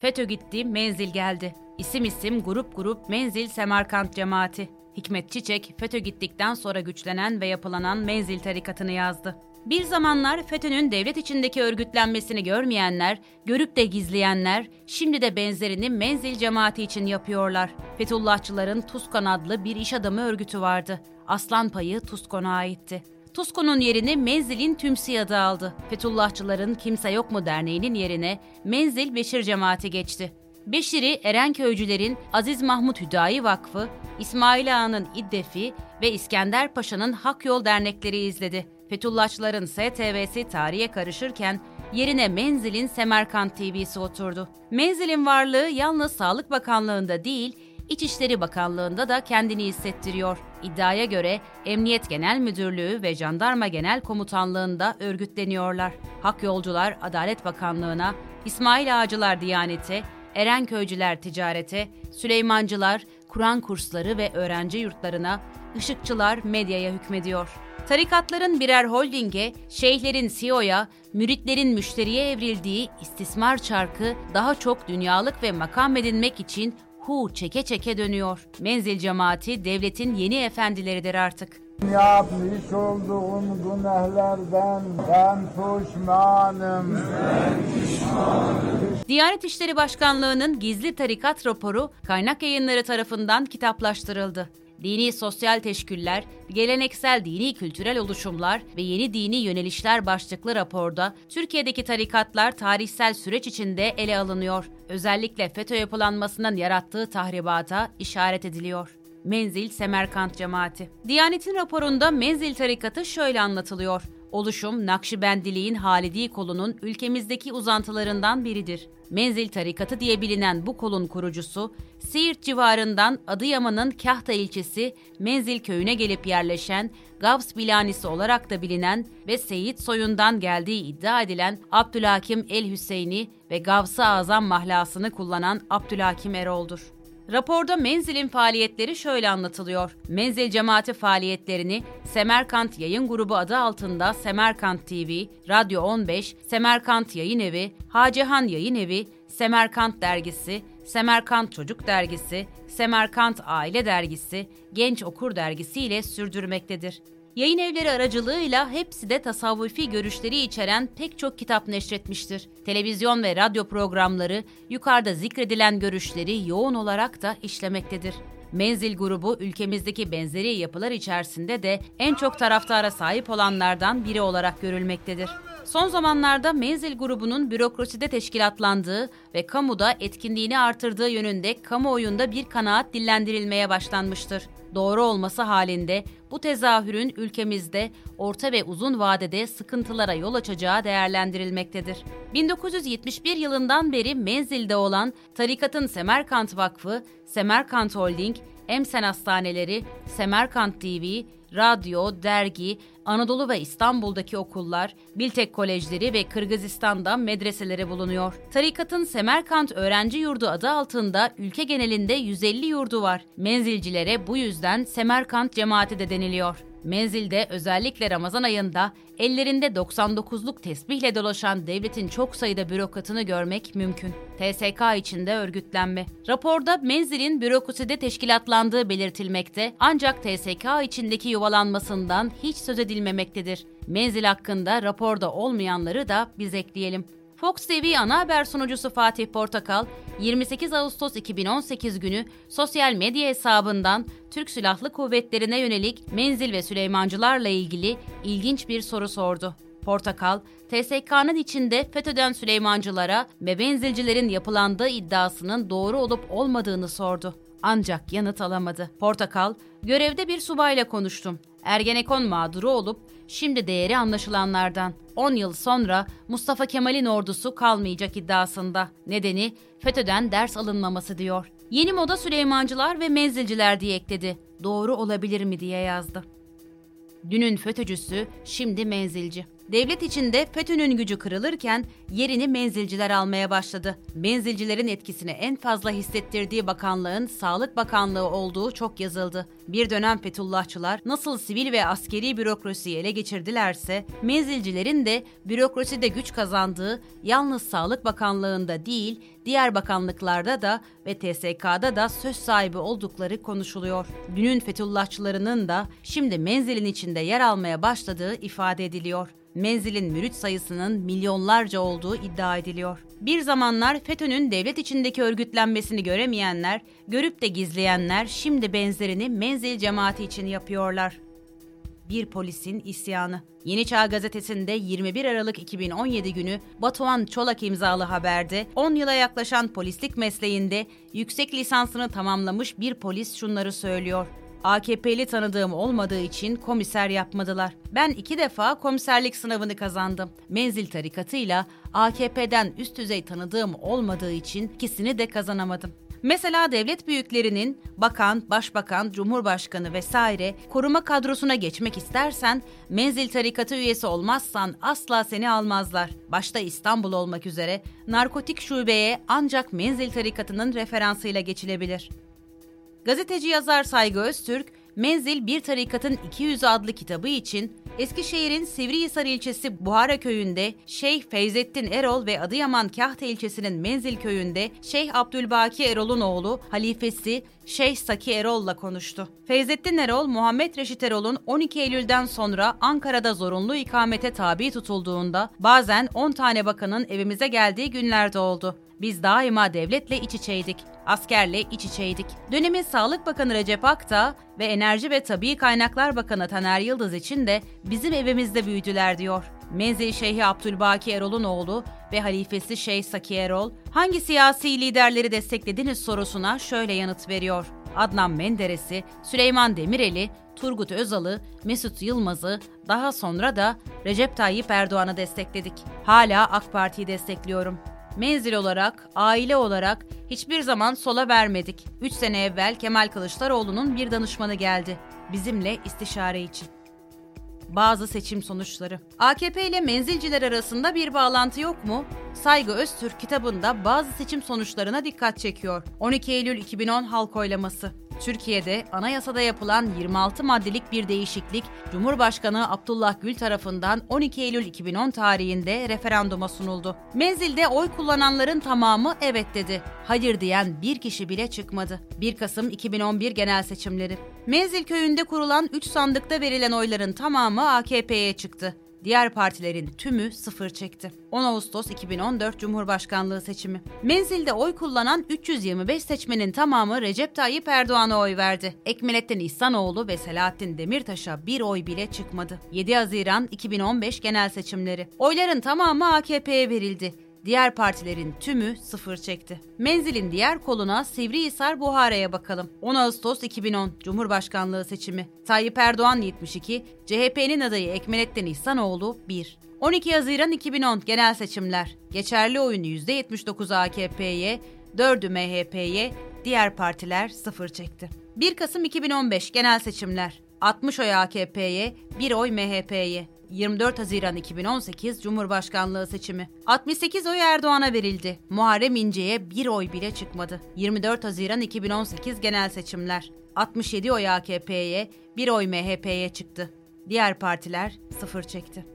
FETÖ gitti, menzil geldi. İsim isim, grup grup, menzil Semerkant cemaati. Hikmet Çiçek, FETÖ gittikten sonra güçlenen ve yapılanan menzil tarikatını yazdı. Bir zamanlar FETÖ'nün devlet içindeki örgütlenmesini görmeyenler, görüp de gizleyenler, şimdi de benzerini menzil cemaati için yapıyorlar. Fethullahçıların Tuskan adlı bir iş adamı örgütü vardı. Aslan payı Tuskon'a aitti. Tuskon'un yerini Menzil'in Tümsi adı aldı. Fethullahçıların Kimse Yok mu derneğinin yerine Menzil Beşir cemaati geçti. Beşir'i Erenköycülerin Aziz Mahmut Hüdayi Vakfı, İsmail Ağa'nın İddefi ve İskender Paşa'nın Hak Yol dernekleri izledi. Fethullahçıların STV'si tarihe karışırken yerine Menzil'in Semerkant TV'si oturdu. Menzil'in varlığı yalnız Sağlık Bakanlığı'nda değil, İçişleri Bakanlığı'nda da kendini hissettiriyor. İddiaya göre Emniyet Genel Müdürlüğü ve Jandarma Genel Komutanlığı'nda örgütleniyorlar. Hak Yolcular Adalet Bakanlığı'na, İsmail Ağacılar Diyanet'e, Erenköycüler Ticarete, Süleymancılar Kur'an kursları ve öğrenci yurtlarına, Işıkçılar medyaya hükmediyor. Tarikatların birer holdinge, şeyhlerin CEO'ya, müritlerin müşteriye evrildiği istismar çarkı daha çok dünyalık ve makam edinmek için hu çeke çeke dönüyor. Menzil cemaati devletin yeni efendileridir artık. Yapmış olduğum günahlardan ben pişmanım. Diyanet İşleri Başkanlığı'nın gizli tarikat raporu kaynak yayınları tarafından kitaplaştırıldı. Dini sosyal teşküller, geleneksel dini kültürel oluşumlar ve yeni dini yönelişler başlıklı raporda Türkiye'deki tarikatlar tarihsel süreç içinde ele alınıyor. Özellikle FETÖ yapılanmasının yarattığı tahribata işaret ediliyor. Menzil Semerkant Cemaati. Diyanet'in raporunda Menzil tarikatı şöyle anlatılıyor. Oluşum, Nakşibendiliğin Halidi kolunun ülkemizdeki uzantılarından biridir. Menzil tarikatı diye bilinen bu kolun kurucusu, Siirt civarından Adıyaman'ın Kahta ilçesi Menzil köyüne gelip yerleşen, Gavs Bilanisi olarak da bilinen ve Seyit soyundan geldiği iddia edilen Abdülhakim El Hüseyini ve Gavs-ı Azam mahlasını kullanan Abdülhakim Erol'dur. Raporda Menzil'in faaliyetleri şöyle anlatılıyor. Menzil cemaati faaliyetlerini Semerkant Yayın Grubu adı altında Semerkant TV, Radyo 15, Semerkant Yayın Evi, Hacehan Yayın Evi, Semerkant Dergisi, Semerkant Çocuk Dergisi, Semerkant Aile Dergisi, Genç Okur Dergisi ile sürdürmektedir. Yayın evleri aracılığıyla hepsi de tasavvufi görüşleri içeren pek çok kitap neşretmiştir. Televizyon ve radyo programları yukarıda zikredilen görüşleri yoğun olarak da işlemektedir. Menzil grubu ülkemizdeki benzeri yapılar içerisinde de en çok taraftara sahip olanlardan biri olarak görülmektedir. Son zamanlarda Menzil grubunun bürokraside teşkilatlandığı ve kamuda etkinliğini artırdığı yönünde kamuoyunda bir kanaat dillendirilmeye başlanmıştır. Doğru olması halinde bu tezahürün ülkemizde orta ve uzun vadede sıkıntılara yol açacağı değerlendirilmektedir. 1971 yılından beri menzilde olan tarikatın Semerkant Vakfı, Semerkant Holding, Emsen Hastaneleri, Semerkant TV, radyo, dergi, Anadolu ve İstanbul'daki okullar, Biltek Kolejleri ve Kırgızistan'da medreseleri bulunuyor. Tarikatın Semerkant Öğrenci Yurdu adı altında ülke genelinde 150 yurdu var. Menzilcilere bu yüzden Semerkant cemaati de deniliyor. Menzilde özellikle Ramazan ayında ellerinde 99'luk tesbihle dolaşan devletin çok sayıda bürokratını görmek mümkün. TSK içinde örgütlenme. Raporda menzilin bürokraside teşkilatlandığı belirtilmekte ancak TSK içindeki yuvalanmasından hiç söz edilmemektedir. Menzil hakkında raporda olmayanları da biz ekleyelim. Fox TV ana haber sunucusu Fatih Portakal, 28 Ağustos 2018 günü sosyal medya hesabından Türk Silahlı Kuvvetlerine yönelik menzil ve Süleymancılarla ilgili ilginç bir soru sordu. Portakal, TSK'nın içinde FETÖ'den Süleymancılara ve menzilcilerin yapılandığı iddiasının doğru olup olmadığını sordu. Ancak yanıt alamadı. Portakal, görevde bir subayla konuştum. Ergenekon mağduru olup şimdi değeri anlaşılanlardan. 10 yıl sonra Mustafa Kemal'in ordusu kalmayacak iddiasında. Nedeni FETÖ'den ders alınmaması diyor. Yeni moda Süleymancılar ve menzilciler diye ekledi. Doğru olabilir mi diye yazdı. Dünün FETÖ'cüsü şimdi menzilci. Devlet içinde FETÖ'nün gücü kırılırken yerini menzilciler almaya başladı. Menzilcilerin etkisini en fazla hissettirdiği bakanlığın Sağlık Bakanlığı olduğu çok yazıldı. Bir dönem Fethullahçılar nasıl sivil ve askeri bürokrasiyi ele geçirdilerse, menzilcilerin de bürokraside güç kazandığı yalnız Sağlık Bakanlığı'nda değil, diğer bakanlıklarda da ve TSK'da da söz sahibi oldukları konuşuluyor. Günün Fethullahçılarının da şimdi menzilin içinde yer almaya başladığı ifade ediliyor. Menzilin mürit sayısının milyonlarca olduğu iddia ediliyor. Bir zamanlar FETÖ'nün devlet içindeki örgütlenmesini göremeyenler, görüp de gizleyenler şimdi benzerini menzil cemaati için yapıyorlar. Bir polisin isyanı. Yeni Çağ gazetesinde 21 Aralık 2017 günü Batuhan Çolak imzalı haberde 10 yıla yaklaşan polislik mesleğinde yüksek lisansını tamamlamış bir polis şunları söylüyor. AKP'li tanıdığım olmadığı için komiser yapmadılar. Ben iki defa komiserlik sınavını kazandım. Menzil tarikatıyla AKP'den üst düzey tanıdığım olmadığı için ikisini de kazanamadım. Mesela devlet büyüklerinin bakan, başbakan, cumhurbaşkanı vesaire koruma kadrosuna geçmek istersen menzil tarikatı üyesi olmazsan asla seni almazlar. Başta İstanbul olmak üzere narkotik şubeye ancak menzil tarikatının referansıyla geçilebilir. Gazeteci yazar Saygı Öztürk, Menzil Bir Tarikatın 200 adlı kitabı için Eskişehir'in Sivrihisar ilçesi Buhara köyünde Şeyh Feyzettin Erol ve Adıyaman Kahta ilçesinin Menzil köyünde Şeyh Abdülbaki Erol'un oğlu halifesi Şeyh Saki Erol'la konuştu. Feyzettin Erol, Muhammed Reşit Erol'un 12 Eylül'den sonra Ankara'da zorunlu ikamete tabi tutulduğunda bazen 10 tane bakanın evimize geldiği günlerde oldu. Biz daima devletle iç içeydik, askerle iç içeydik. Dönemin Sağlık Bakanı Recep Akta ve Enerji ve Tabi Kaynaklar Bakanı Taner Yıldız için de bizim evimizde büyüdüler diyor. Menzil Şeyhi Abdülbaki Erol'un oğlu ve halifesi Şeyh Saki Erol, hangi siyasi liderleri desteklediniz sorusuna şöyle yanıt veriyor. Adnan Menderes'i, Süleyman Demirel'i, Turgut Özal'ı, Mesut Yılmaz'ı, daha sonra da Recep Tayyip Erdoğan'ı destekledik. Hala AK Parti'yi destekliyorum. Menzil olarak, aile olarak hiçbir zaman sola vermedik. 3 sene evvel Kemal Kılıçdaroğlu'nun bir danışmanı geldi. Bizimle istişare için. Bazı seçim sonuçları. AKP ile menzilciler arasında bir bağlantı yok mu? Saygı Öztürk kitabında bazı seçim sonuçlarına dikkat çekiyor. 12 Eylül 2010 halk oylaması. Türkiye'de anayasada yapılan 26 maddelik bir değişiklik Cumhurbaşkanı Abdullah Gül tarafından 12 Eylül 2010 tarihinde referanduma sunuldu. Menzilde oy kullananların tamamı evet dedi. Hayır diyen bir kişi bile çıkmadı. 1 Kasım 2011 genel seçimleri. Menzil köyünde kurulan 3 sandıkta verilen oyların tamamı AKP'ye çıktı. Diğer partilerin tümü sıfır çekti. 10 Ağustos 2014 Cumhurbaşkanlığı seçimi. Menzilde oy kullanan 325 seçmenin tamamı Recep Tayyip Erdoğan'a oy verdi. Ekmelettin İhsanoğlu ve Selahattin Demirtaş'a bir oy bile çıkmadı. 7 Haziran 2015 genel seçimleri. Oyların tamamı AKP'ye verildi. Diğer partilerin tümü sıfır çekti. Menzilin diğer koluna Sivrihisar Buhara'ya bakalım. 10 Ağustos 2010 Cumhurbaşkanlığı seçimi. Tayyip Erdoğan 72, CHP'nin adayı Ekmelettin İhsanoğlu 1. 12 Haziran 2010 genel seçimler. Geçerli oyunu %79 AKP'ye, 4'ü MHP'ye, diğer partiler sıfır çekti. 1 Kasım 2015 genel seçimler. 60 oy AKP'ye, 1 oy MHP'ye. 24 Haziran 2018 Cumhurbaşkanlığı seçimi. 68 oy Erdoğan'a verildi. Muharrem İnce'ye bir oy bile çıkmadı. 24 Haziran 2018 genel seçimler. 67 oy AKP'ye, bir oy MHP'ye çıktı. Diğer partiler sıfır çekti.